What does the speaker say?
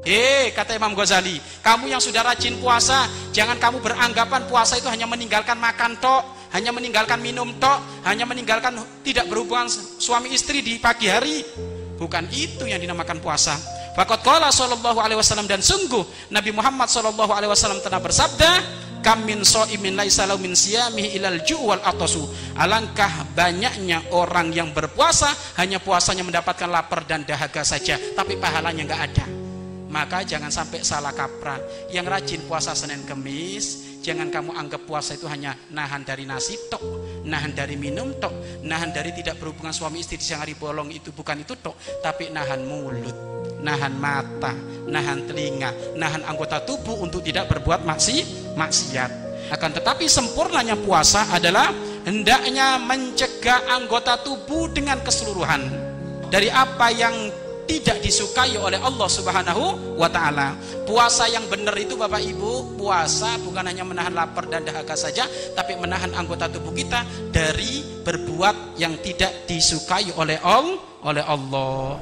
Hei, kata Imam Ghazali, kamu yang sudah rajin puasa, jangan kamu beranggapan puasa itu hanya meninggalkan makan tok, hanya meninggalkan minum tok, hanya meninggalkan tidak berhubungan suami istri di pagi hari. Bukan itu yang dinamakan puasa. Fakat qala sallallahu alaihi wasallam dan sungguh Nabi Muhammad sallallahu alaihi wasallam telah bersabda, kam min shaimin laisa lahu min siyamihi ilal ju' wal atasu. Alangkah banyaknya orang yang berpuasa hanya puasanya mendapatkan lapar dan dahaga saja, tapi pahalanya enggak ada maka jangan sampai salah kaprah. Yang rajin puasa Senin Kemis jangan kamu anggap puasa itu hanya nahan dari nasi tok nahan dari minum tok nahan dari tidak berhubungan suami istri di siang hari bolong itu bukan itu tok tapi nahan mulut nahan mata nahan telinga nahan anggota tubuh untuk tidak berbuat maksi maksiat. Akan tetapi sempurnanya puasa adalah hendaknya mencegah anggota tubuh dengan keseluruhan. Dari apa yang tidak disukai oleh Allah Subhanahu wa taala. Puasa yang benar itu Bapak Ibu, puasa bukan hanya menahan lapar dan dahaga saja, tapi menahan anggota tubuh kita dari berbuat yang tidak disukai oleh Allah oleh Allah.